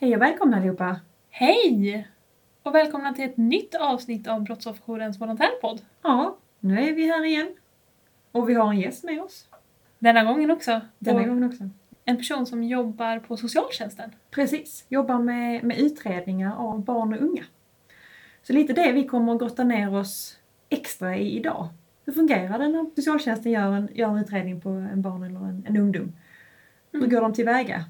Hej och välkomna allihopa! Hej! Och välkomna till ett nytt avsnitt av Brottsofferjourens volontärpodd. Ja, nu är vi här igen. Och vi har en gäst med oss. Denna gången också. Denna Och gången också. En person som jobbar på socialtjänsten. Precis, jobbar med, med utredningar av barn och unga. Så lite det vi kommer att grotta ner oss extra i idag. Hur fungerar det när socialtjänsten gör en, gör en utredning på en barn eller en, en ungdom? Hur Mm. går de tillväga?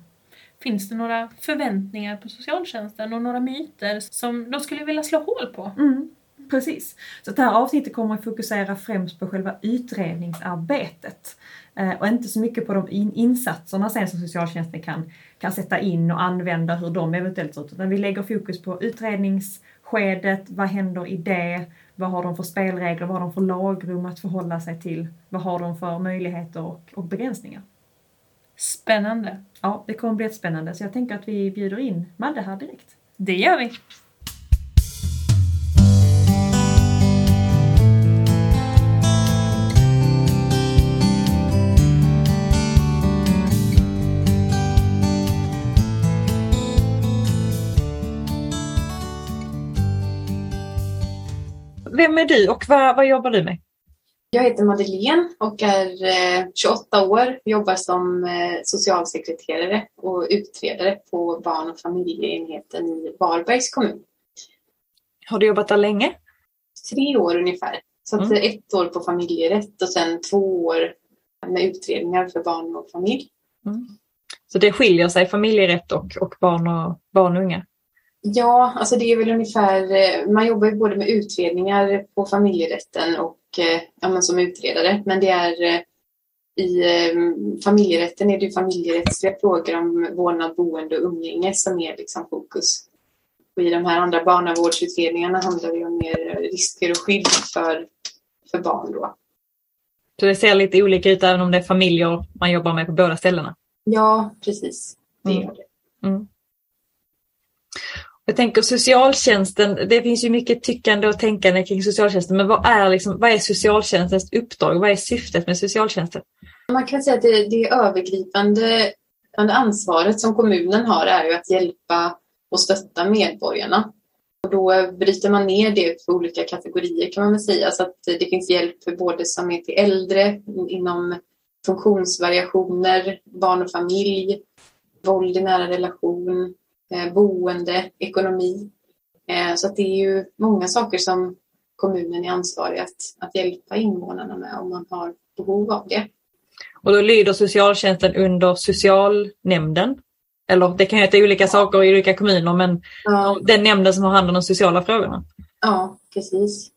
Finns det några förväntningar på socialtjänsten och några myter som de skulle vilja slå hål på? Mm, precis. Så det här avsnittet kommer att fokusera främst på själva utredningsarbetet. Eh, och inte så mycket på de insatserna sen som socialtjänsten kan, kan sätta in och använda, hur de eventuellt ser ut. Utan vi lägger fokus på utredningsskedet, vad händer i det? Vad har de för spelregler? Vad har de för lagrum att förhålla sig till? Vad har de för möjligheter och, och begränsningar? Spännande. Ja, det kommer bli jättespännande. Så jag tänker att vi bjuder in Madde här direkt. Det gör vi. Vem är du och vad, vad jobbar du med? Jag heter Madeleine och är eh, 28 år. Jobbar som eh, socialsekreterare och utredare på barn och familjeenheten i Varbergs kommun. Har du jobbat där länge? Tre år ungefär. Så Mm. eh, ett år på familjerätt och sen två år med utredningar för barn och familj. Så det skiljer sig familjerätt och, och barn, och barn och unga? Ja, alltså det är väl ungefär, eh, man jobbar ju både med utredningar på familjerätten och eh, ja, men som utredare. Men det är eh, i eh, familjerätten är det familjerättsliga frågor om vårdnad, boende och umgänge som är liksom fokus. Och i de här andra barnavårdsutredningarna handlar det om mer risker och skydd för, för barn då. Så det ser lite olika ut även om det är familjer man jobbar med på båda ställena? Ja, precis. Det Mm. gör det. Jag tänker socialtjänsten, det finns ju mycket tyckande och tänkande kring socialtjänsten, men vad är, liksom, vad är socialtjänstens uppdrag? Vad är syftet med socialtjänsten? Man kan säga att det, det övergripande ansvaret som kommunen har är ju att hjälpa och stötta medborgarna. Och då bryter man ner det för olika kategorier kan man väl säga. Så att det finns hjälp för både som är till äldre, inom funktionsvariationer, barn och familj, våld i nära relation, boende, ekonomi. Eh, så att det är ju många saker som kommunen är ansvarig att, att hjälpa invånarna med om man har behov av det. Och då lyder socialtjänsten under socialnämnden. Eller det kan heta olika saker i olika kommuner, men Ja, den nämnden som har hand om de sociala frågorna. ja precis.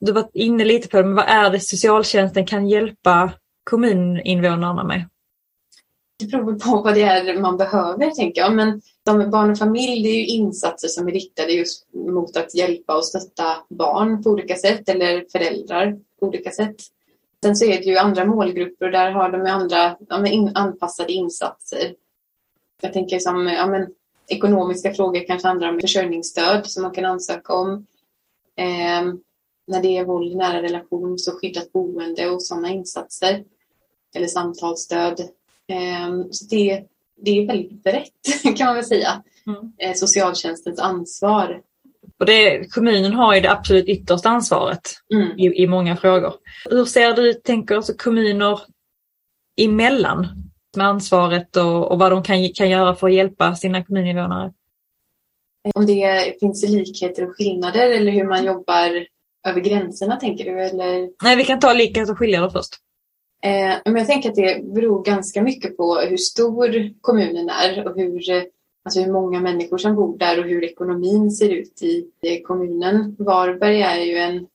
Du var inne lite på det, men vad är det socialtjänsten kan hjälpa kommuninvånarna med? Det beror på vad det är man behöver, tänker jag. Men de med barn och familj, det är ju insatser som är riktade just mot att hjälpa och stötta barn på olika sätt eller föräldrar på olika sätt. Sen så är det ju andra målgrupper och där har de ju andra ja, men in, anpassade insatser. Jag tänker som ja, men, ekonomiska frågor kanske handlar om försörjningsstöd som man kan ansöka om. Eh, när det är våld i nära relation så skyddat boende och sådana insatser. Eller samtalsstöd. Ehm, Så det, det är väldigt brett kan man väl säga. Mm. Eh, Socialtjänstens ansvar. Och det, kommunen har ju det absolut yttersta ansvaret Mm. i, i många frågor. Hur ser du, tänker alltså kommuner emellan med ansvaret och, och vad de kan, kan göra för att hjälpa sina kommuninvånare? Om det finns likheter och skillnader eller hur man jobbar över gränserna tänker du? Eller? Nej, vi kan ta likheter och skillnader först. Eh, men jag tänker att det beror ganska mycket på hur stor kommunen är och hur, eh, alltså hur många människor som bor där och hur ekonomin ser ut i, i kommunen. Varberg är ju en,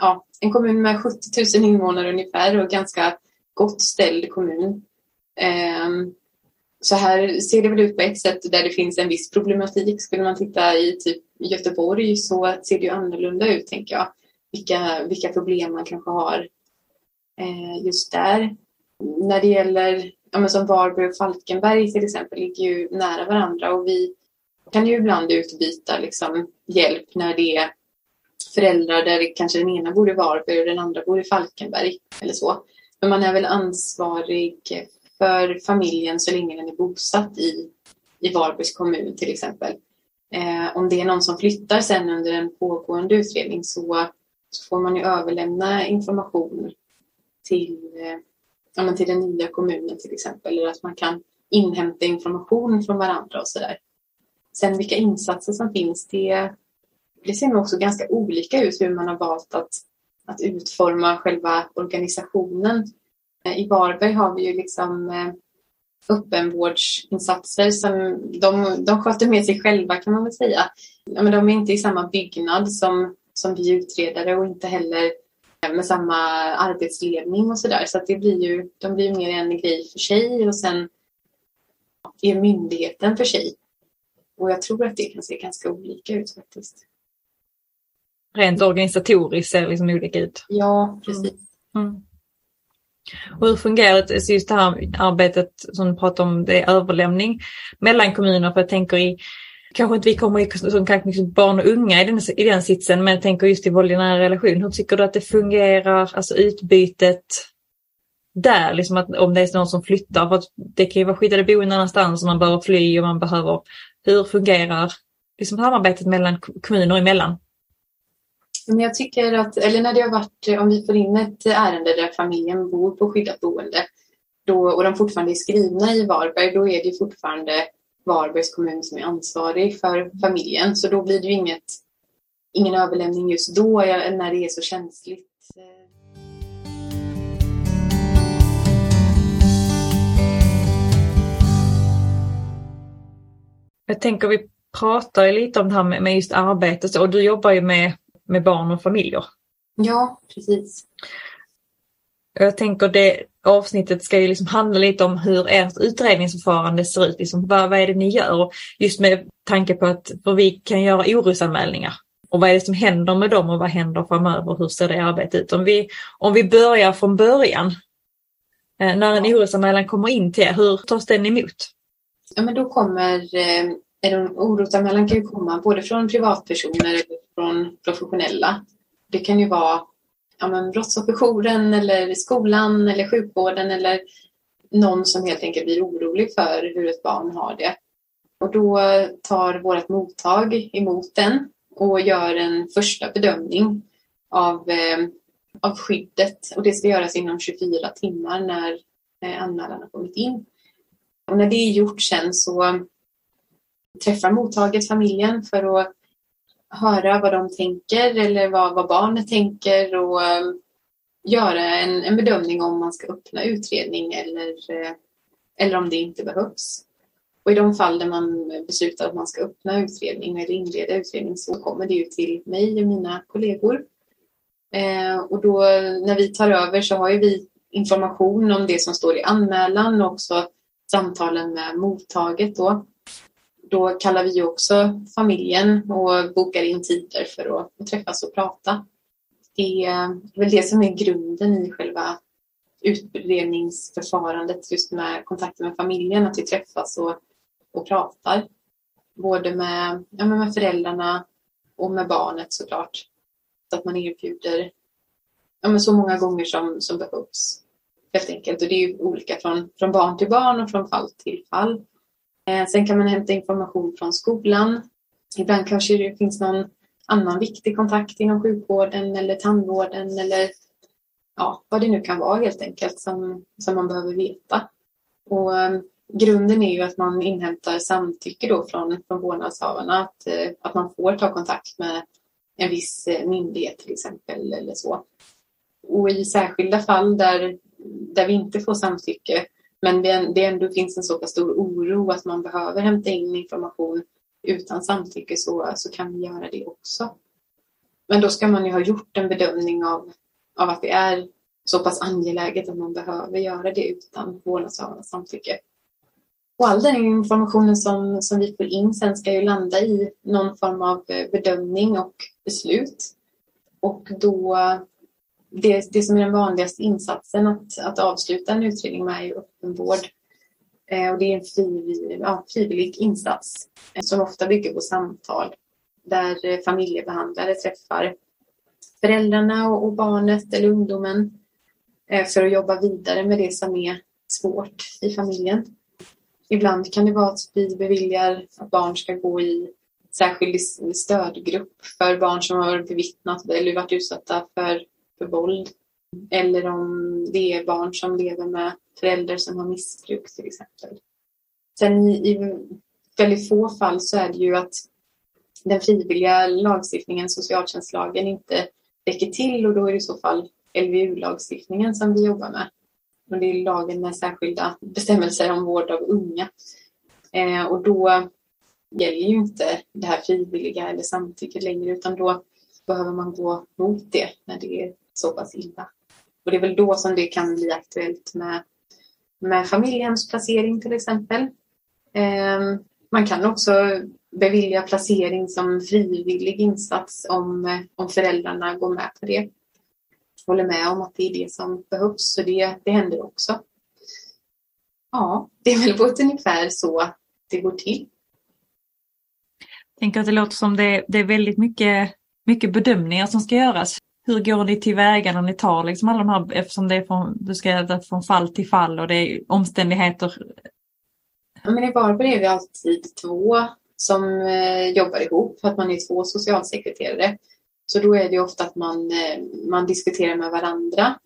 ja, en kommun med 70 000 invånare ungefär och ganska gott ställd kommun. Eh, så här ser det väl ut på ett sätt där det finns en viss problematik. Skulle man titta i typ Göteborg så ser det ju annorlunda ut tänker jag. Vilka, vilka problem man kanske har Eh, just där. När det gäller, ja, men som Varberg och Falkenberg till exempel, ligger ju nära varandra och vi kan ju ibland utbyta liksom, hjälp när det är föräldrar där det kanske den ena bor i Varberg och den andra bor i Falkenberg eller så. Men man är väl ansvarig för familjen så länge den är bosatt i, i Varbergs kommun till exempel. Eh, om det är någon som flyttar sen under en pågående utredning så, så får man ju överlämna information till, eh, ja, till den nya kommunen till exempel. Eller att man kan inhämta information från varandra och sådär. Sen vilka insatser som finns, det, det ser nog också ganska olika ut hur man har valt att, att utforma själva organisationen. Eh, I Varberg har vi ju liksom eh, öppenvårdsinsatser som de, de sköter med sig själva kan man väl säga. Ja, men de är inte i samma byggnad som, som vi utredare och inte heller med samma arbetsledning och sådär. Så att det blir ju, de blir mer en grej för sig och sen är myndigheten för sig. Och jag tror att det kan se ganska olika ut faktiskt. Rent organisatoriskt ser det liksom olika ut? Ja, precis. Mm. Mm. Och hur fungerar det, just det här arbetet som du pratar om, det är överlämning mellan kommuner? För jag tänker i, kanske inte vi kommer i som kanske liksom barn och unga i den, i den sitsen, men jag tänker just i våld i nära relation. Hur tycker du att det fungerar, alltså utbytet där, liksom att om det är någon som flyttar, för att det kan ju vara skyddade boenden någonstans och man behöver fly och man behöver, hur fungerar liksom samarbetet mellan kommuner emellan? Men jag tycker att, eller när det har varit, om vi får in ett ärende där familjen bor på skyddat boende då, och de fortfarande är skrivna i Varberg, då är det fortfarande Varbergs kommun som är ansvarig för familjen. Så då blir det ju inget, ingen överlämning just då när det är så känsligt. Jag tänker vi pratar lite om det här med just arbetet och du jobbar ju med med barn och familjer. Ja, precis. Jag tänker det avsnittet ska ju liksom handla lite om hur ert utredningsförfarande ser ut. Liksom, vad, vad är det ni gör? Just med tanke på att för vi kan göra orosanmälningar. Och vad är det som händer med dem och vad händer framöver? Hur ser det arbetet ut? Om vi, om vi börjar från början. Eh, när en orosanmälan kommer in till er, hur tas den emot? Ja, men då kommer eh, orosanmälan kan ju komma både från privatpersoner eller från professionella. Det kan ju vara ja, men brottsofferjouren eller skolan eller sjukvården eller någon som helt enkelt blir orolig för hur ett barn har det. Och då tar vårt mottag emot den och gör en första bedömning av, eh, av skyddet. Och det ska göras inom 24 timmar när eh, anmälan har kommit in. Och när det är gjort sen så träffar mottaget familjen för att höra vad de tänker eller vad, vad barnet tänker och eh, göra en, en bedömning om man ska öppna utredning eller, eh, eller om det inte behövs. Och i de fall där man beslutar att man ska öppna utredning eller inleda utredning så kommer det ju till mig och mina kollegor. Eh, och då när vi tar över så har ju vi information om det som står i anmälan och också samtalen med mottaget då då kallar vi också familjen och bokar in tider för att, att träffas och prata. Det är väl det som är grunden i själva utredningsförfarandet just med kontakten med familjen, att vi träffas och, och pratar. Både med, ja, med föräldrarna och med barnet såklart. Så att man erbjuder ja, men så många gånger som, som behövs. Helt enkelt. Och det är olika från, från barn till barn och från fall till fall. Eh, sen kan man hämta information från skolan. Ibland kanske det finns någon annan viktig kontakt inom sjukvården eller tandvården eller ja, vad det nu kan vara helt enkelt som, som man behöver veta. Och ehm, grunden är ju att man inhämtar samtycke då från, från vårdnadshavarna att, eh, att man får ta kontakt med en viss eh, myndighet till exempel eller så. Och i särskilda fall där, där vi inte får samtycke men det ändå finns en så pass stor oro att man behöver hämta in information utan samtycke så, så kan vi göra det också. Men då ska man ju ha gjort en bedömning av, av att det är så pass angeläget att man behöver göra det utan vårdnadshavarnas samtycke. Och all den informationen som, som vi får in sen ska ju landa i någon form av eh, bedömning och beslut. Och då det, det som är den vanligaste insatsen att, att avsluta en utredning med är öppenvård. Eh, och det är en frivillig, ja, frivillig insats eh, som ofta bygger på samtal där eh, familjebehandlare träffar föräldrarna och, och barnet eller ungdomen eh, för att jobba vidare med det som är svårt i familjen. ibland kan det vara att vi beviljar att barn ska gå i särskild stödgrupp för barn som har bevittnat eller varit utsatta för, för våld. Eller om det är barn som lever med föräldrar som har missbruk till exempel. Sen i, i väldigt få fall så är det ju att den frivilliga lagstiftningen, socialtjänstlagen, inte räcker till och då är det i så fall LVU-lagstiftningen som vi jobbar med. Och det är lagen med särskilda bestämmelser om vård av unga. Eh, och då gäller ju inte det här frivilliga eller samtycket längre utan då behöver man gå mot det när det är så pass illa. Och det är väl då som det kan bli aktuellt med, med familjehemsplacering till exempel. Eh, man kan också bevilja placering som frivillig insats om, om föräldrarna går med på det. Håller med om att det är det som behövs, så det, det händer också. Ja, det är väl på ett ungefär så det går till. Jag tänker att det låter som det, det är väldigt mycket, mycket bedömningar som ska göras. Hur går ni tillväga när ni tar liksom alla de här, eftersom det är från, du ska äta från fall till fall och det är omständigheter? Ja, men I Varberg är vi alltid två som eh, jobbar ihop, för att man är två socialsekreterare. Så då är det ofta att man, eh, man diskuterar med varandra.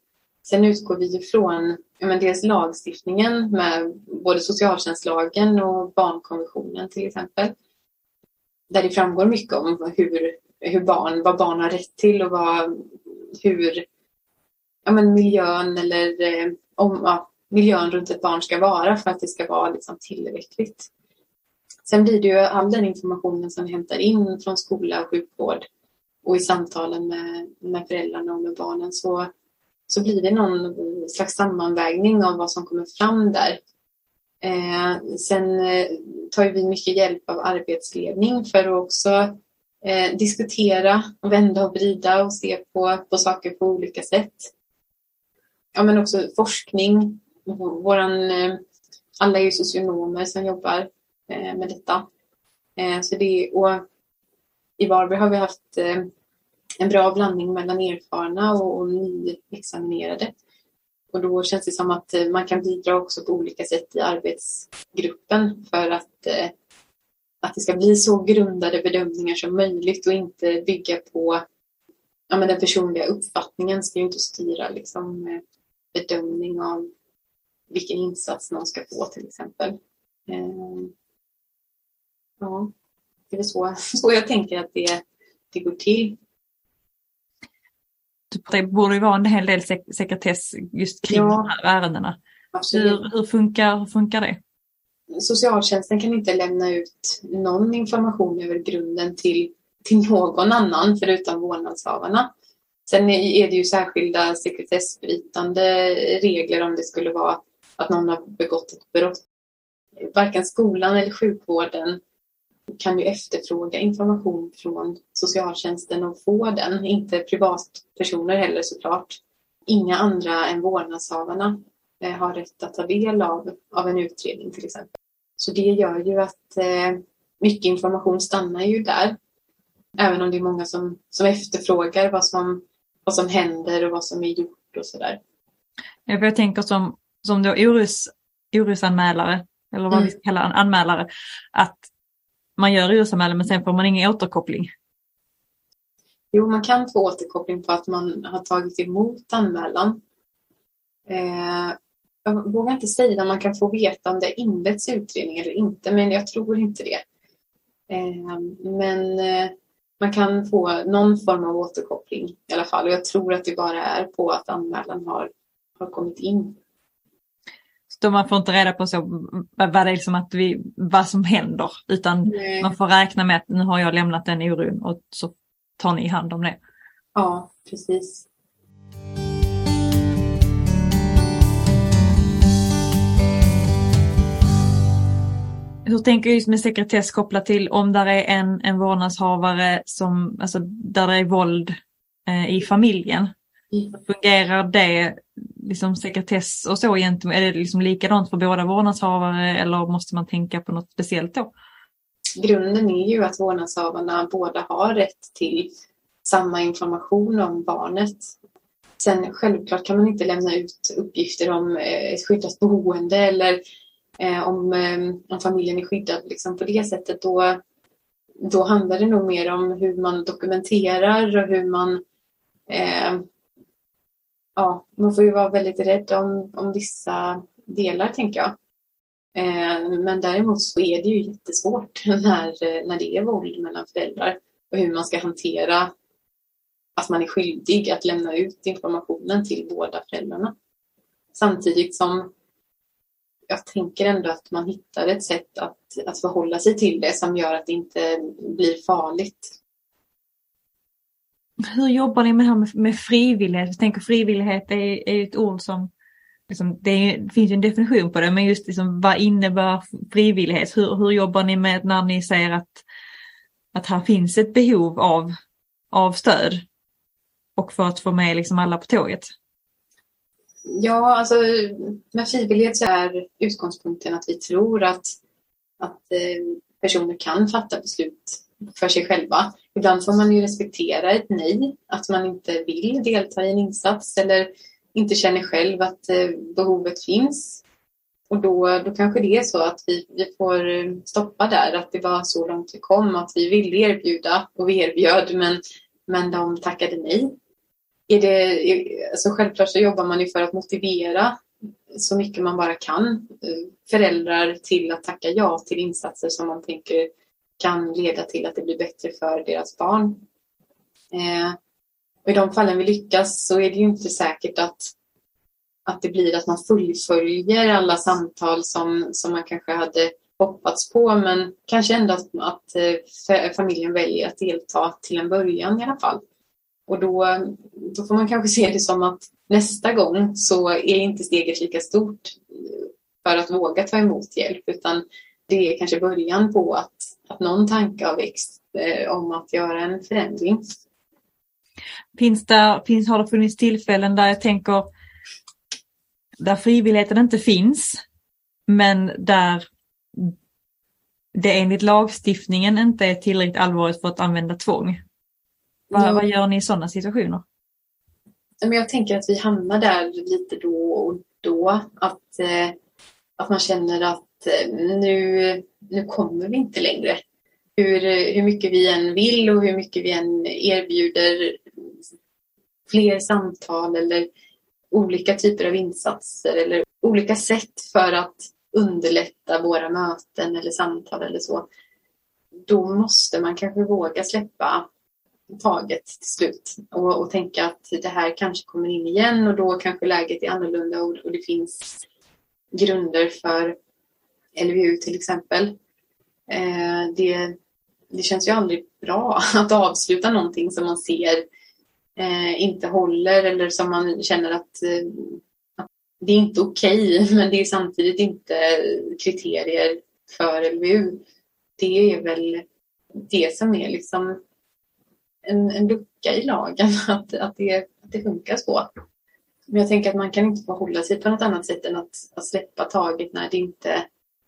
Sen utgår vi ifrån men dels lagstiftningen med både socialtjänstlagen och barnkonventionen till exempel. Där det framgår mycket om hur, hur barn, vad barn har rätt till och vad, hur ja, men miljön eller eh, om ja, miljön runt ett barn ska vara för att det ska vara liksom tillräckligt. Sen blir det ju all den informationen som vi hämtar in från skola och sjukvård och i samtalen med, med föräldrarna och med barnen så, så blir det någon slags sammanvägning av vad som kommer fram där. Eh, sen eh, tar vi mycket hjälp av arbetsledning för att också eh, diskutera och vända och vrida och se på, på saker på olika sätt. Ja, men också forskning. Våran, eh, alla är ju socionomer som jobbar eh, med detta. Eh, så det, och I Varberg har vi haft eh, en bra blandning mellan erfarna och, och nyexaminerade. Och då känns det som att eh, man kan bidra också på olika sätt i arbetsgruppen för att, eh, att det ska bli så grundade bedömningar som möjligt och inte bygga på ja, men den personliga uppfattningen ska ju inte styra liksom, bedömning av vilken insats någon ska få till exempel. Ja, det är så, så jag tänker att det, det går till. Det borde ju vara en hel del sek sekretess just kring ja, de här ärendena. Hur, hur, funkar, hur funkar det? Socialtjänsten kan inte lämna ut någon information över grunden till, till någon annan förutom vårdnadshavarna. Sen är det ju särskilda sekretessbrytande regler om det skulle vara att någon har begått ett brott. Varken skolan eller sjukvården kan ju efterfråga information från socialtjänsten och få den. Inte privatpersoner heller såklart. Inga andra än vårdnadshavarna har rätt att ta del av, av en utredning till exempel. Så det gör ju att eh, mycket information stannar ju där. Även om det är många som, som efterfrågar vad som, vad som händer och vad som är gjort och sådär. Jag tänker som, som då orus, orusanmälare, eller vad mm. vi kalla anmälare, att man gör orosanmälan men sen får man ingen återkoppling. Jo, man kan få återkoppling på att man har tagit emot anmälan. Eh, jag vågar inte säga om man kan få veta om det inletts utredning eller inte, men jag tror inte det. Eh, men eh, man kan få någon form av återkoppling i alla fall och jag tror att det bara är på att anmälan har, har kommit in. Så man får inte reda på så, vad, det är liksom att vi, vad som händer utan Nej. man får räkna med att nu har jag lämnat den oron och så tar ni hand om det. Ja, precis. Hur tänker du med sekretess kopplat till om där är en, en vårdnadshavare som, alltså där det är våld eh, i familjen? Mm. Fungerar det liksom sekretess och så egentligen? Är det liksom likadant för båda vårdnadshavare eller måste man tänka på något speciellt då? Grunden är ju att vårdnadshavarna båda har rätt till samma information om barnet. Sen självklart kan man inte lämna ut uppgifter om ett skyddat boende eller eh, om, eh, att familjen är skyddad liksom på det sättet då, då handlar det nog mer om hur man dokumenterar och hur man eh, ja, man får ju vara väldigt rädd om, om vissa delar tänker jag. Eh, men däremot så är det ju jättesvårt när, när det är våld mellan föräldrar och hur man ska hantera att man är skyldig att lämna ut informationen till båda föräldrarna. Samtidigt som jag tänker ändå att man hittar ett sätt att, att förhålla sig till det som gör att det inte blir farligt. Hur jobbar ni med det här med, med frivillighet? Jag tänker frivillighet är, är ett ord som liksom, det, är, det, finns en definition på det, men just liksom, vad innebär frivillighet? Hur, hur jobbar ni med när ni säger att, att här finns ett behov av, av stöd och för att få med liksom alla på tåget? Ja, alltså med frivillighet så är utgångspunkten att vi tror att, att eh, personer kan fatta beslut för sig själva. Ibland får man ju respektera ett nej, att man inte vill delta i en insats eller inte känner själv att eh, behovet finns. Och då, då kanske det är så att vi, vi får eh, stoppa där, att det var så långt vi kom, att vi ville erbjuda och vi erbjöd men, men de tackade nej är det, alltså självklart så jobbar man ju för att motivera så mycket man bara kan eh, föräldrar till att tacka ja till insatser som man tänker kan leda till att det blir bättre för deras barn. Eh, och I de fallen vi lyckas så är det ju inte säkert att, att det blir att man fullföljer alla samtal som, som man kanske hade hoppats på men kanske ändå att, eh, att familjen väljer att delta till en början i alla fall. Och då, då får man kanske se det som att nästa gång så är inte steget lika stort eh, för att våga ta emot hjälp utan det är kanske början på att, att någon tanke har växt eh, om att göra en förändring. Finns det, finns, har det funnits tillfällen där jag tänker där frivilligheten inte finns men där det enligt lagstiftningen inte är tillräckligt allvarligt för att använda tvång? Vad, ja. vad gör ni i sådana situationer? jag tänker att vi hamnar där lite då och då. Att, eh, att man känner att eh, nu, nu kommer vi inte längre. Hur, hur mycket vi än vill och hur mycket vi än erbjuder fler samtal eller olika typer av insatser eller olika sätt för att underlätta våra möten eller samtal eller så. Då måste man kanske våga släppa taget till slut och, och tänka att det här kanske kommer in igen och då kanske läget är annorlunda och, och det finns grunder för LVU till exempel. Eh, det, det känns ju aldrig bra att avsluta någonting som man ser eh, inte håller eller som man känner att, eh, att det är inte okej okay, men det är samtidigt inte kriterier för LVU. Det är väl det som är liksom en, en lucka i lagen att, att, det, att det funkar så. Men jag tänker att man kan inte förhålla sig på något annat sätt än att, att släppa taget när det inte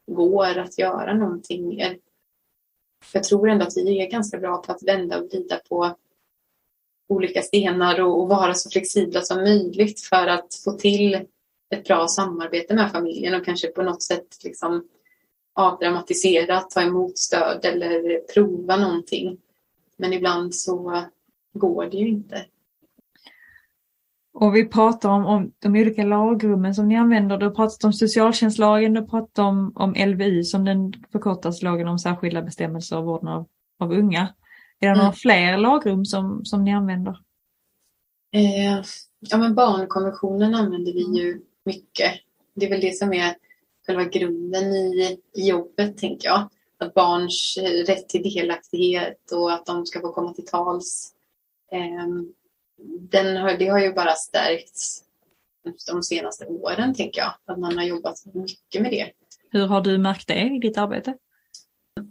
går att göra någonting mer. Jag tror ändå att vi är ganska bra på att vända och vrida på olika stenar och, och vara så flexibla som möjligt för att få till ett bra samarbete med familjen och kanske på något sätt liksom avdramatisera, ta emot stöd eller prova någonting. Men ibland så går det ju inte. Och vi pratar om, om de olika lagrummen som ni använder. Du har pratat om socialtjänstlagen, du har pratat om, om LVU som den förkortas, lagen om särskilda bestämmelser av vården av, av unga. Är det mm. några fler lagrum som, som ni använder? Eh, ja men barnkonventionen använder vi ju mycket. Det är väl det som är själva grunden i, i jobbet tänker jag att barns rätt till delaktighet och att de ska få komma till tals. Ehm, den har, det har ju bara stärkts de senaste åren, tänker jag. Att man har jobbat mycket med det. Hur har du märkt det i ditt arbete?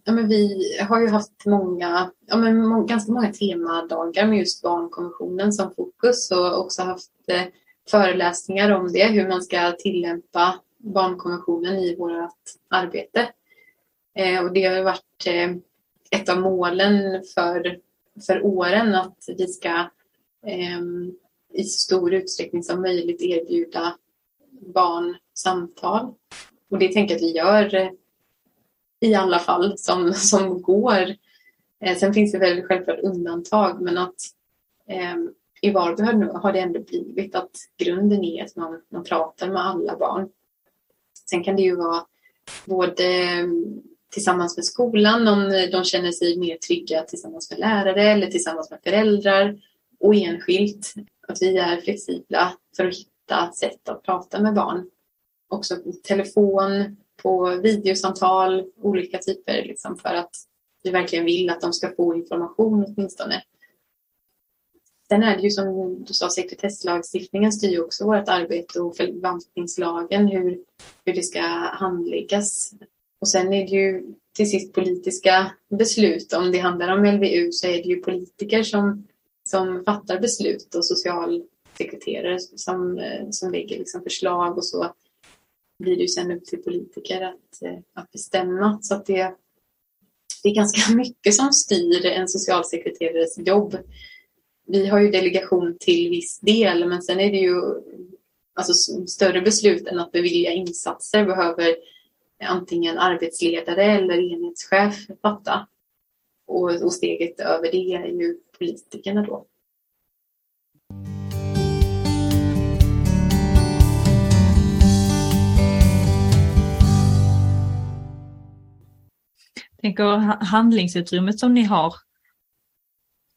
Ja, men vi har ju haft många, ja, men ganska många temadagar med just barnkonventionen som fokus och också haft eh, föreläsningar om det, hur man ska tillämpa barnkonventionen i vårt arbete. Eh, och det har varit eh, ett av målen för, för åren att vi ska eh, i så stor utsträckning som möjligt erbjuda barn samtal Och det tänker jag att vi gör eh, i alla fall som, som går. Eh, sen finns det väl självklart undantag men att eh, i Varberg har, har det ändå blivit att grunden är att man, man pratar med alla barn. Sen kan det ju vara både tillsammans med skolan om de känner sig mer trygga tillsammans med lärare eller tillsammans med föräldrar och enskilt. Att vi är flexibla för att hitta sätt att prata med barn. Också på telefon, på videosamtal, olika typer liksom för att vi verkligen vill att de ska få information åtminstone. Sen är det ju som du sa, sekretesslagstiftningen styr ju också vårt arbete och förvaltningslagen hur, hur det ska handläggas. Och sen är det ju till sist politiska beslut. Om det handlar om LVU så är det ju politiker som, som fattar beslut och socialsekreterare som, eh, som lägger liksom förslag och så blir det ju sen upp till politiker att, eh, att bestämma. Så att det, det är ganska mycket som styr en socialsekreterares jobb vi har ju delegation till viss del men sen är det ju alltså, större beslut än att bevilja insatser behöver antingen arbetsledare eller enhetschef fatta. Och, och steget över det är ju politikerna då. tänker handlingsutrymmet som ni har.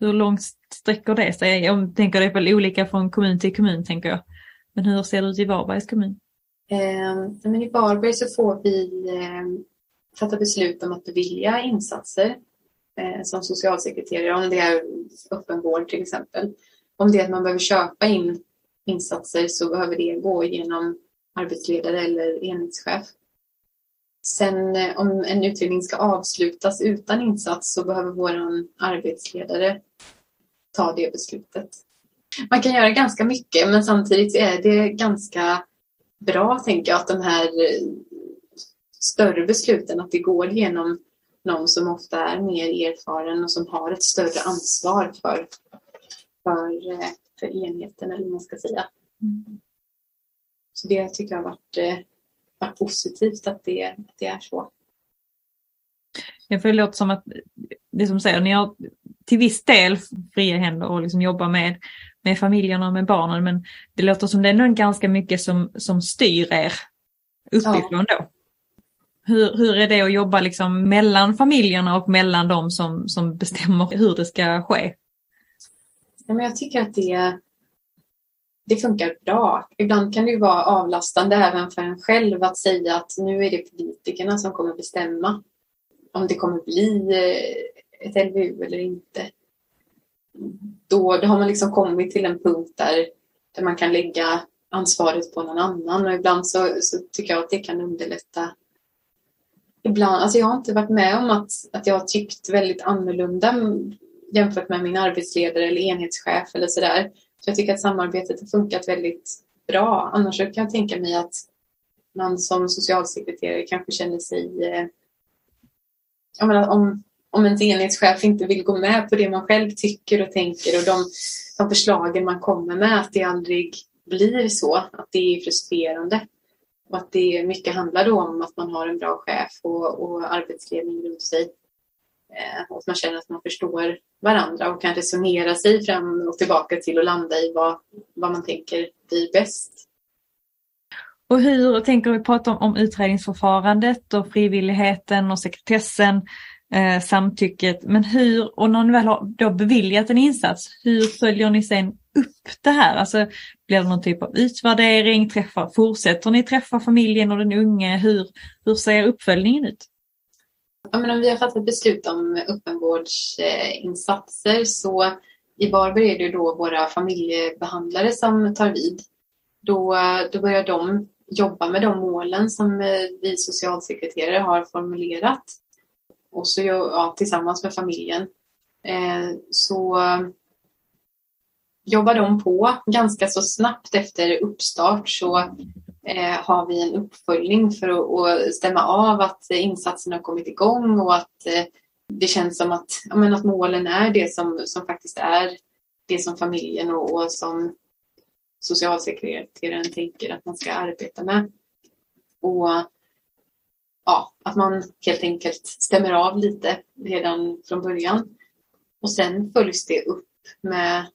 Hur långt sträcker det sig? Jag tänker det är väl olika från kommun till kommun tänker jag. Men hur ser det ut i Varbergs kommun? Eh, men I Varberg så får vi eh, fatta beslut om att bevilja insatser eh, som socialsekreterare om det är öppenvård till exempel. Om det är att man behöver köpa in insatser så behöver det gå genom arbetsledare eller enhetschef. Sen eh, om en utredning ska avslutas utan insats så behöver vår arbetsledare ta det beslutet. Man kan göra ganska mycket men samtidigt är det ganska bra, tänker jag, att de här eh, större besluten, att det går genom någon som ofta är mer erfaren och som har ett större ansvar för, för, eh, för enheten, eller vad man ska säga. Mm. Så det tycker jag har varit, eh, varit positivt att det, att det är så. Jag får det låter som att det som säger, ni har till viss del fria händer och liksom jobba med, med familjerna och med barnen. Men det låter som det är nog ganska mycket som, som styr er uppifrån ja. då. Hur, hur är det att jobba liksom mellan familjerna och mellan de som, som bestämmer hur det ska ske? Ja, men jag tycker att det, det funkar bra. Ibland kan det ju vara avlastande även för en själv att säga att nu är det politikerna som kommer bestämma om det kommer bli eh, ett LVU eller inte. Då, då har man liksom kommit till en punkt där, där man kan lägga ansvaret på någon annan och ibland så, så tycker jag att det kan underlätta. Ibland, alltså jag har inte varit med om att, att jag har tyckt väldigt annorlunda jämfört med min arbetsledare eller enhetschef eller sådär. Så jag tycker att samarbetet har funkat väldigt bra. Annars kan jag tänka mig att man som socialsekreterare kanske känner sig... Eh, jag menar, om, om ens enhetschef inte vill gå med på det man själv tycker och tänker och de, de förslagen man kommer med, att det aldrig blir så, att det är frustrerande. Och att det mycket handlar då om att man har en bra chef och, och arbetsledning runt sig. Eh, och att man känner att man förstår varandra och kan resonera sig fram och tillbaka till och landa i vad, vad man tänker blir bäst. Och hur tänker vi prata om, om utredningsförfarandet och frivilligheten och sekretessen eh, samtycket. Men hur, och när ni väl har då beviljat en insats, hur följer ni sen upp det här? Alltså blir det någon typ av utvärdering? Träffar, fortsätter ni träffa familjen och den unge? Hur, hur ser uppföljningen ut? Ja, men om vi har fattat beslut om öppenvårdsinsatser så i Varberg är det då våra familjebehandlare som tar vid. Då, då börjar de jobba med de målen som eh, vi socialsekreterare har formulerat och så ja, tillsammans med familjen. Eh, så eh, jobbar de på ganska så snabbt efter uppstart så eh, har vi en uppföljning för att, att stämma av att insatsen har kommit igång och att eh, det känns som att, ja, att målen är det som, som faktiskt är det som familjen och, och som socialsekreteraren tänker att man ska arbeta med. Och ja, att man helt enkelt stämmer av lite redan från början. Och sen följs det upp med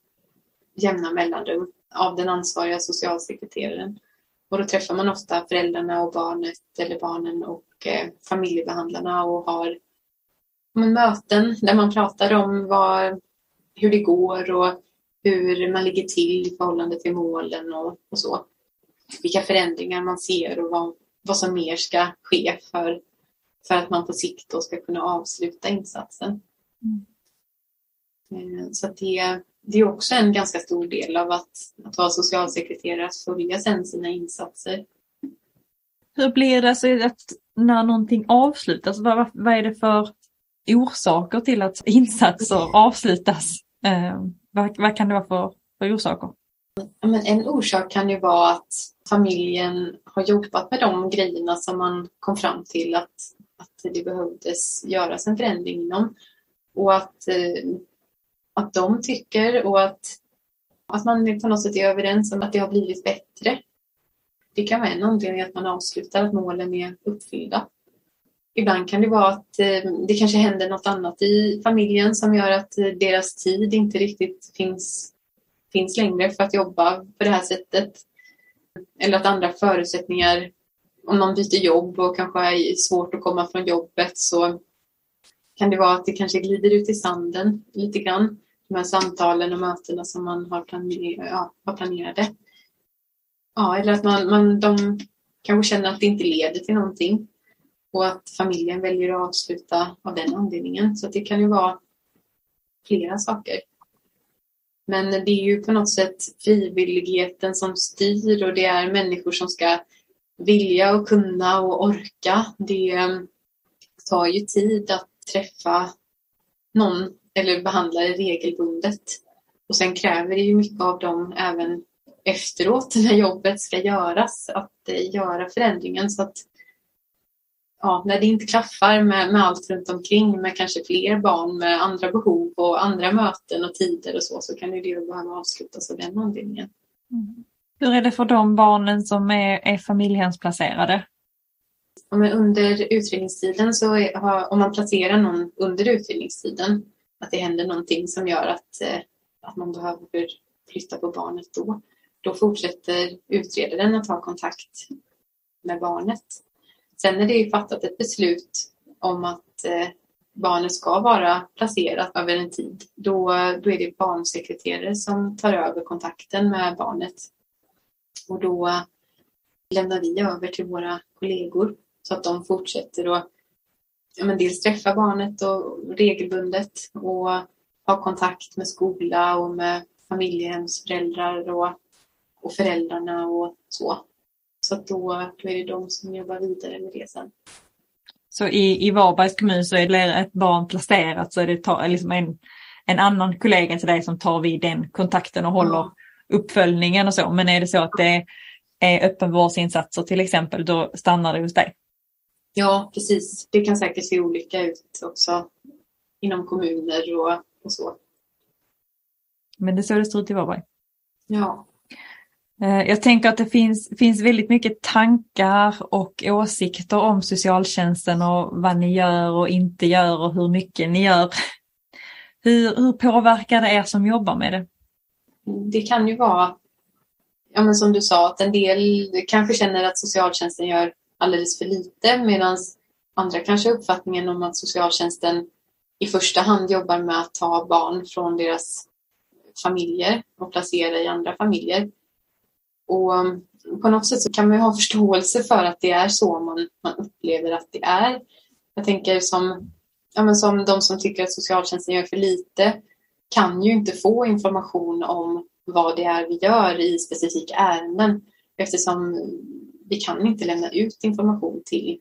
jämna mellanrum av den ansvariga socialsekreteraren. Och då träffar man ofta föräldrarna och barnet eller barnen och eh, familjebehandlarna och har möten där man pratar om vad, hur det går och hur man ligger till i förhållande till målen och, och så. Vilka förändringar man ser och vad, vad som mer ska ske för, för att man på sikt då ska kunna avsluta insatsen. Mm. Eh, så det, det är också en ganska stor del av att, att vara socialsekreterare, att följa sen sina insatser. Hur blir det alltså att när någonting avslutas, vad, vad är det för orsaker till att insatser avslutas? Eh, vad, vad, kan det vara för, för orsaker? Men en orsak kan ju vara att familjen har jobbat med de grejerna som man kom fram till att, att det behövdes göras en förändring inom. Och att, eh, att de tycker och att, att man på något sätt är överens om att det har blivit bättre. Det kan vara en anledning att man avslutar att målen är uppfyllda. Ibland kan det vara att eh, det kanske händer något annat i familjen som gör att eh, deras tid inte riktigt finns, finns längre för att jobba på det här sättet. Eller att andra förutsättningar, om någon byter jobb och kanske är svårt att komma från jobbet så kan det vara att det kanske glider ut i sanden lite grann. De här samtalen och mötena som man har, planer ja, har planerade. Ja, eller att man, man, de kanske känner att det inte leder till någonting och att familjen väljer att avsluta av den anledningen. Så det kan ju vara flera saker. Men det är ju på något sätt frivilligheten som styr och det är människor som ska vilja och kunna och orka. Det ehm, tar ju tid att träffa någon eller behandlare regelbundet. Och sen kräver det ju mycket av dem även efteråt när jobbet ska göras, att eh, göra förändringen. Så att ja, när det inte klaffar med, med allt runt omkring med kanske fler barn med andra behov och andra möten och tider och så, så kan ju det behöva avslutas av den anledningen. Mm. Hur är det för de barnen som är, är familjehemsplacerade? under utredningstiden så är, om man placerar någon under utredningstiden, att det händer någonting som gör att, eh, att man behöver flytta på barnet då, då fortsätter utredaren att ha kontakt med barnet Sen när det är fattat ett beslut om att eh, barnet ska vara placerat över en tid, då, då är det barnsekreterare som tar över kontakten med barnet. Och då lämnar vi över till våra kollegor så att de fortsätter att ja, men dels träffa barnet och regelbundet och ha kontakt med skola och med familjehemsföräldrar och, och föräldrarna och så. Så att då, då är det de som jobbar vidare med det sen. Så i, i Varbergs kommun så är det ett barn placerat så är det ta, liksom en, en annan kollega till dig som tar vid den kontakten och håller mm. uppföljningen och så. Men är det så att det är öppenvårdsinsatser till exempel, då stannar det hos dig? Ja, precis. Det kan säkert se olika ut också inom kommuner och, och så. Men det är så det ser ut i Varberg? Ja. Eh, jag tänker att det finns, finns väldigt mycket tankar och åsikter om socialtjänsten och vad ni gör och inte gör och hur mycket ni gör. Hur, hur påverkar det er som jobbar med det? Det kan ju vara, ja men som du sa, att en del kanske känner att socialtjänsten gör alldeles för lite medan andra kanske har uppfattningen om att socialtjänsten i första hand jobbar med att ta barn från deras familjer och placera i andra familjer. Och mm, på något sätt så kan man ha förståelse för att det är så man, man upplever att det är. Jag tänker som, ja men som de som tycker att socialtjänsten gör för lite kan ju inte få information om vad det är vi gör i specifika ärenden eftersom vi kan inte lämna ut information till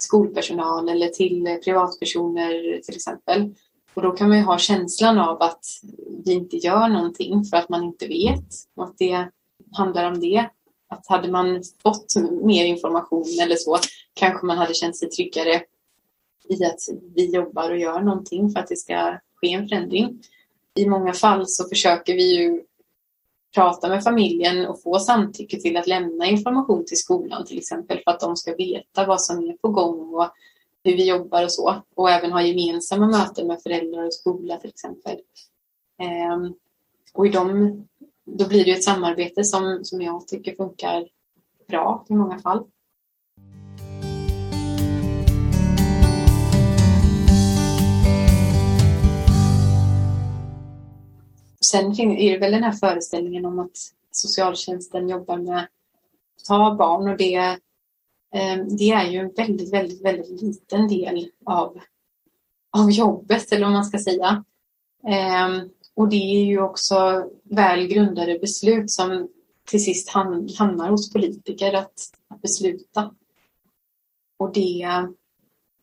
skolpersonal eller till privatpersoner till exempel. Och då kan man ju ha känslan av att vi inte gör någonting för att man inte vet och att det handlar om det. Att hade man fått mer information eller så kanske man hade känt sig tryggare i att vi jobbar och gör någonting för att det ska ske en förändring. I många fall så försöker vi ju prata med familjen och få samtycke till att lämna information till skolan till exempel för att de ska veta vad som är på gång och hur vi jobbar och så. Och även ha gemensamma möten med föräldrar och skola till exempel. Ehm, och i de då blir det ett samarbete som, som jag tycker funkar bra i många fall. Sen är det väl den här föreställningen om att socialtjänsten jobbar med att ta barn och det, ehm, det är ju en väldigt, väldigt, väldigt liten del av, av jobbet eller vad man ska säga. Ehm, och det är ju också väl grundade beslut som till sist hamnar hos politiker att, att besluta. Och det,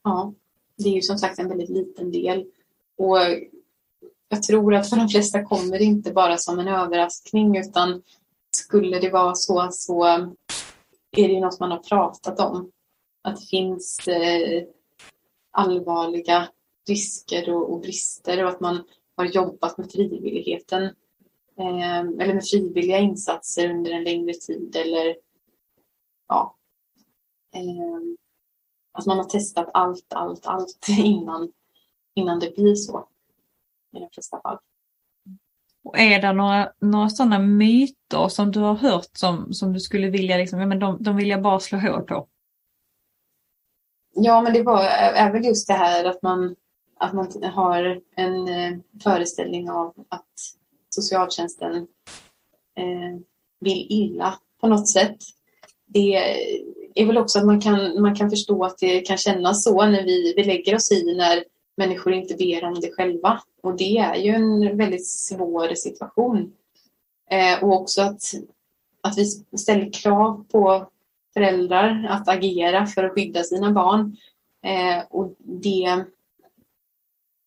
ja, det är ju som sagt en väldigt liten del. Och jag tror att för de flesta kommer det inte bara som en överraskning utan skulle det vara så så är det ju något man har pratat om. Att det finns eh, allvarliga risker och, och, brister och att man har jobbat med frivilligheten eh, eller med frivilliga insatser under en längre tid eller ja, eh, att man har testat allt, allt, allt innan, innan det blir så i de flesta fall. Och är det några, några sådana myter som du har hört som, som du skulle vilja, liksom, ja, men de, de vill jag bara slå hål på? Ja, men det var, är väl just det här att man, att man har en eh, föreställning av att socialtjänsten eh, vill illa på något sätt. Det är väl också att man kan, man kan förstå att det kan kännas så när vi, vi lägger oss i när människor inte ber om det själva. Och det är ju en väldigt svår situation. Eh, och också att, att vi ställer krav på föräldrar att agera för att skydda sina barn. Eh, och det,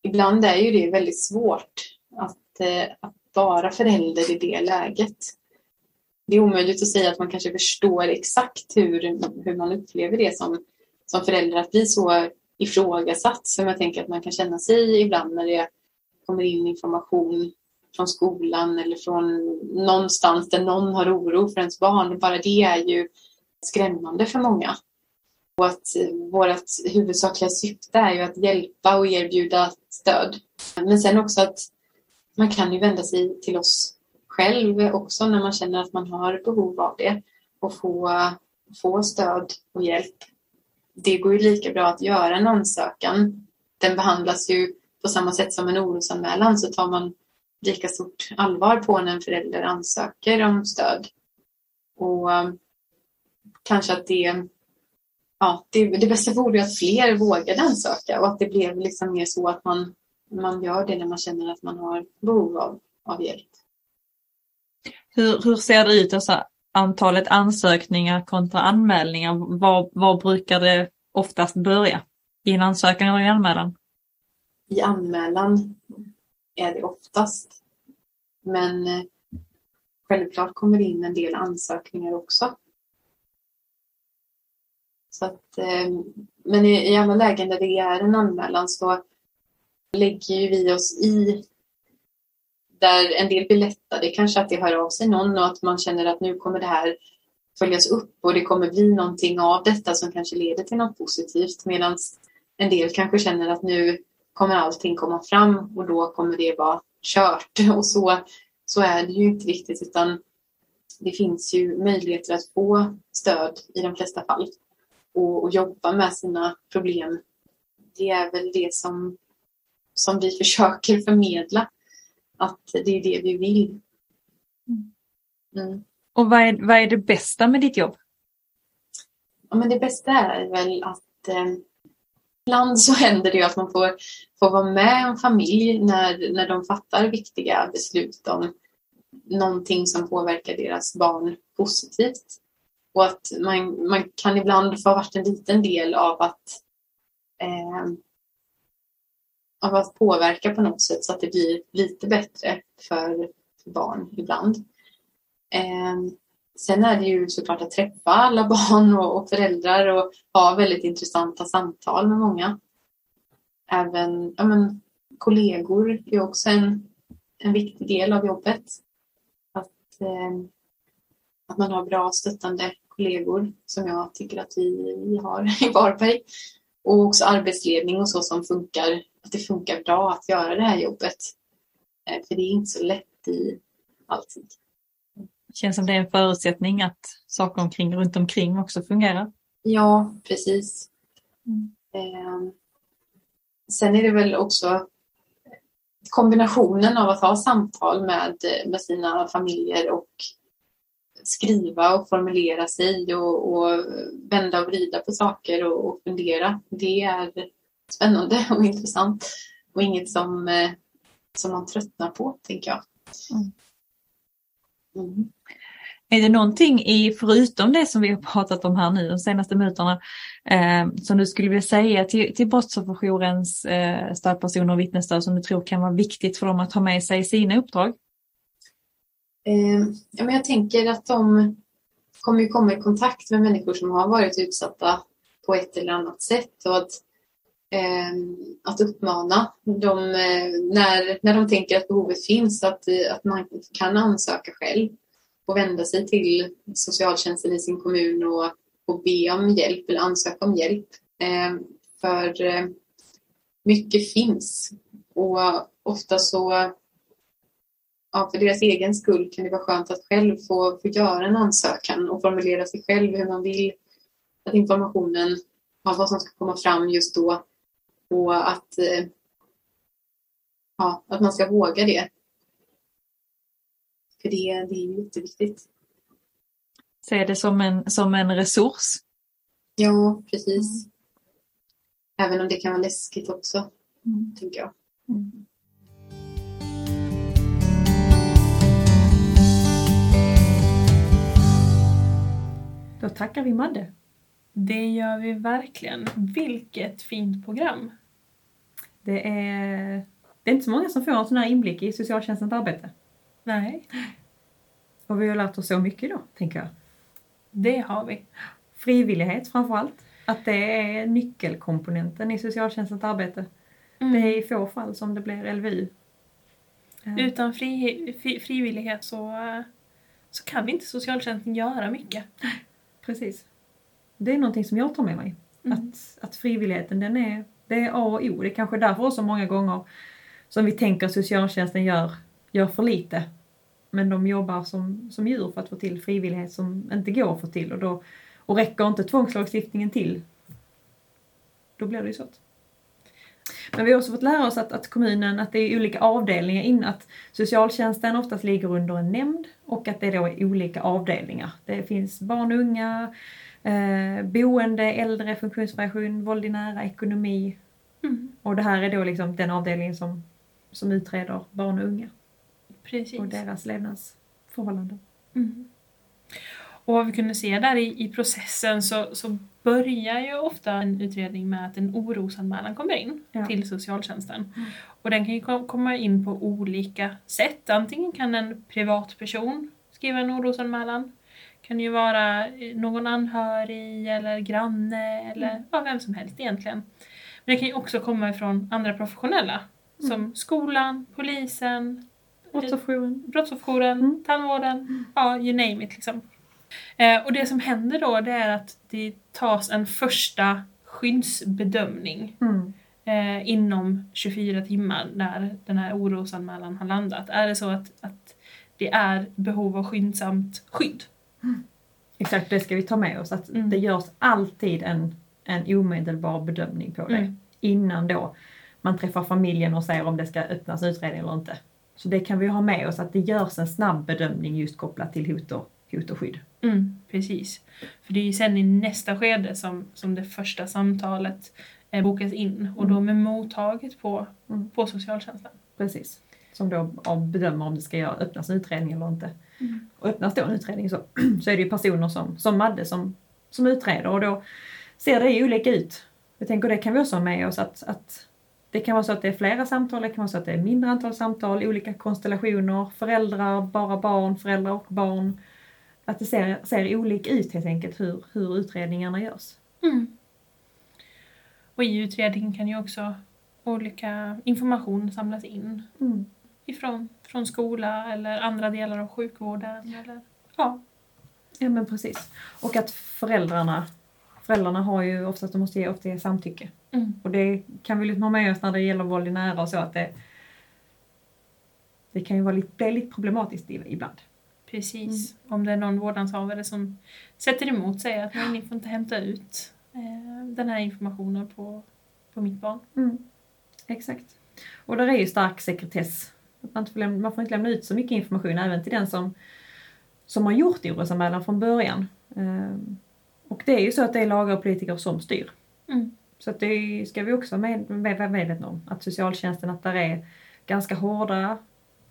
ibland är ju det väldigt svårt att, eh, att vara förälder i det läget. Det är omöjligt att säga att man kanske förstår exakt hur, hur man upplever det som, som förälder, att bli så ifrågasatt som jag tänker att man kan känna sig ibland när det kommer in information från skolan eller från någonstans där någon har oro för ens barn. Bara det är ju skrämmande för många. Att vårt huvudsakliga syfte är ju att hjälpa och erbjuda stöd. Men sen också att man kan ju vända sig till oss själv också när man känner att man har behov av det och få, få stöd och hjälp det går ju lika bra att göra en ansökan. Den behandlas ju på samma sätt som en orosanmälan så tar man lika stort allvar på när en förälder ansöker om stöd. Och eh, kanske att det, ja, det, det bästa vore att fler vågade ansöka och att det blev liksom mer så att man, man gör det när man känner att man har behov av, av hjälp. Hur, hur ser det ut? Alltså, antalet ansökningar kontra anmälningar, var, var brukar det oftast börja? I en ansökan eller i anmälan? I anmälan är det oftast. Men eh, självklart kommer det in en del ansökningar också. Så att, eh, men i, i alla lägen där det är en anmälan så lägger ju vi oss i där en del blir lättade, kanske att det hör av sig någon och att man känner att nu kommer det här följas upp och det kommer bli någonting av detta som kanske leder till något positivt. Medan en del kanske känner att nu kommer allting komma fram och då kommer det vara kört. Och så, så är det ju inte riktigt utan det finns ju möjligheter att få stöd i de flesta fall och, och jobba med sina problem. Det är väl det som, som vi försöker förmedla att det är det vi vill. Mm. Och vad är, vad är det bästa med ditt jobb? Ja, men det bästa är väl att eh, ibland så händer det att man får, får vara med en familj när, när de fattar viktiga beslut om någonting som påverkar deras barn positivt. Och att man, man kan ibland få varit en liten del av att eh, av att påverka på något sätt så att det blir lite bättre för barn ibland. Eh, sen är det ju såklart att träffa alla barn och, och föräldrar och ha väldigt intressanta samtal med många. Även ja, men, kollegor är också en, en viktig del av jobbet. Att eh, att man har bra stöttande kollegor som jag tycker att vi, har i Varberg. Och också arbetsledning och så som funkar, att det funkar bra att göra det här jobbet. Eh, för det är inte så lätt i alltid. Det känns som det är en förutsättning att saker omkring, runt omkring också fungerar. Ja, precis. Mm. Eh, sen är det väl också kombinationen av att ha samtal med, med sina familjer och skriva och formulera sig och, och vända och vrida på saker och, och, fundera. Det är spännande och intressant och inget som, eh, som man tröttnar på, tänker jag. Mm. Mm. Är det någonting i, förutom det som vi har pratat om här nu de senaste minuterna, eh, som du skulle vilja säga till, till Brottsofferjourens eh, stödpersoner och vittnesstöd som du tror kan vara viktigt för dem att ha med sig i sina uppdrag? Eh, ja, men jag tänker att de kommer ju komma i kontakt med människor som har varit utsatta på ett eller annat sätt och att, eh, att uppmana dem eh, när, när de tänker att behovet finns att, att man kan ansöka själv och vända sig till socialtjänsten i sin kommun och, och be om hjälp eller ansöka om hjälp. Eh, för eh, mycket finns och ofta så ja, för deras egen skull kan det vara skönt att själv få, få göra en ansökan och formulera sig själv hur man vill att informationen, ja, vad som ska komma fram just då och att, eh, ja, att man ska våga det. För det, det är jätteviktigt. Se det som en, som en resurs. Ja, precis. Även om det kan vara läskigt också, Mm. tänker jag. Mm. Då tackar vi Madde. Det gör vi verkligen. Vilket fint program. Det är, det är inte så många som får en sån här inblick i socialtjänstens arbete. Nej, Och vi har lärt oss så mycket då, tänker jag. det har vi. Frivillighet framför allt. Att det är nyckelkomponenten i socialtjänstens arbete. Mm. Det är i få fall som det blir LVU. Eh, Utan fri, fri, frivillighet så, så kan inte socialtjänsten göra mycket. Precis. Det är någonting som jag tar med mig. Mm. Att, att frivilligheten, den är, det är A och O. Det är kanske därför också många gånger som vi tänker att socialtjänsten gör, gör för lite. Men de jobbar som, som djur för att få till frivillighet som inte går att få till. Och, då, och räcker inte tvångslagstiftningen till, då blir det ju så. Men vi har också fått lära oss att, att kommunen, att det är olika avdelningar in, att socialtjänsten oftast ligger under en nämnd och att det då är olika avdelningar. Det finns barn och unga, eh, boende, äldre, funktionsvariation, våld i nära, ekonomi. Mm. Och det här är då liksom den avdelningen som, som utreder barn och unga Precis. och deras levnadsförhållanden. Mm. Och vad vi kunde se där i, i processen så, så börjar ju ofta en utredning med att en orosanmälan kommer in Ja. till socialtjänsten. Mm. Och den kan ju kom- komma in på olika sätt. Antingen kan en privatperson skriva en orosanmälan. kan ju vara eh, någon anhörig eller granne eller Mm. ja, vem som helst egentligen. Men det kan ju också komma ifrån andra professionella Mm. som skolan, polisen, Brottsofferjouren. brottsofferjouren, Mm. tandvården, ja you name it liksom. Eh, och det som händer då det är att det tas en första skyddsbedömning Mm. eh, inom 24 timmar när den här orosanmälan har landat. Är det så att, att det är behov av skyndsamt skydd? Exakt, det ska vi ta med oss. Att Mm. det görs alltid en, en omedelbar bedömning på det. Mm. Innan då man träffar familjen och säger om det ska öppnas utredning eller inte. Så det kan vi ha med oss, att det görs en snabb bedömning just kopplat till hot och, hot och skydd. Mm, precis. För det är ju sen i nästa skede som, som det första samtalet eh, bokas in och då med mottaget på, Mm. på socialtjänsten. Precis. Som då bedömer om det ska göra, öppnas en utredning eller inte. Mm. Och öppnas då en utredning så, så är det ju personer som, som Madde som, som utreder och då ser det ju olika ut. Jag tänker det kan vi också ha med oss att, att det kan vara så att det är flera samtal, det kan vara så att det är mindre antal samtal, olika konstellationer, föräldrar, bara barn, föräldrar och barn. Att det ser, ser olika ut helt enkelt hur, hur utredningarna görs. Mm. Och i utredningen kan ju också olika information samlas in. Mm. ifrån från skola eller andra delar av sjukvården. Eller, ja. Ja men precis. Och att föräldrarna, föräldrarna har ju oftast, de måste ge, ofta ge samtycke. Mm. Och det kan vi liksom ha med oss när det gäller våld i nära och så att det, det kan ju vara lite, bli lite problematiskt ibland. Precis. Om det är någon vårdnadshavare som sätter emot sig att ni får inte hämta ut eh, den här informationen på, på mitt barn. Mm. Exakt. Och där är ju stark sekretess. Att man, inte får lämna, man får inte lämna ut så mycket information även till den som, som har gjort orosanmälan från början. Ehm, och det är ju så att det är lagar och politiker som styr. Mm. Så att det ska vi också vara med, med, medvetna om. Att socialtjänsten, att där är ganska hårda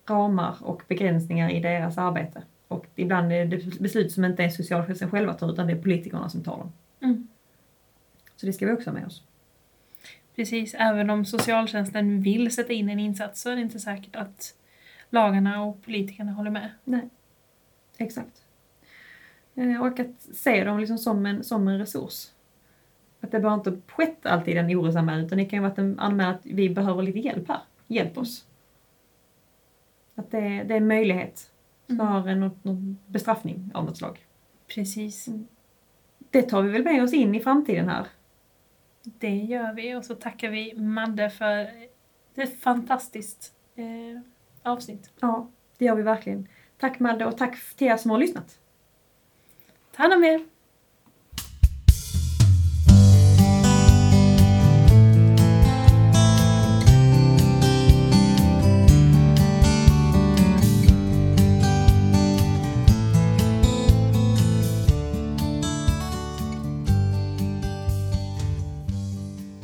ramar och begränsningar i deras arbete. Och ibland är det beslut som inte är socialtjänsten själva tar utan det är politikerna som tar dem. Mm. Så det ska vi också ha med oss. Precis, även om socialtjänsten vill sätta in en insats så är det inte säkert att lagarna och politikerna håller med. Exakt. Eh, Och att se dem liksom som en, som en resurs. Att det behöver inte skett alltid en orosanmälan utan det kan ju vara en anmälan att vi behöver lite hjälp här. Hjälp oss. Att det, det är en möjlighet snarare än något, någon bestraffning av något slag. Precis, Det tar vi väl med oss in i framtiden här. det gör vi och så tackar vi Madde för ett fantastiskt eh, avsnitt. Ja, det gör vi verkligen. Tack Madde och tack till er som har lyssnat. Ta hand om er!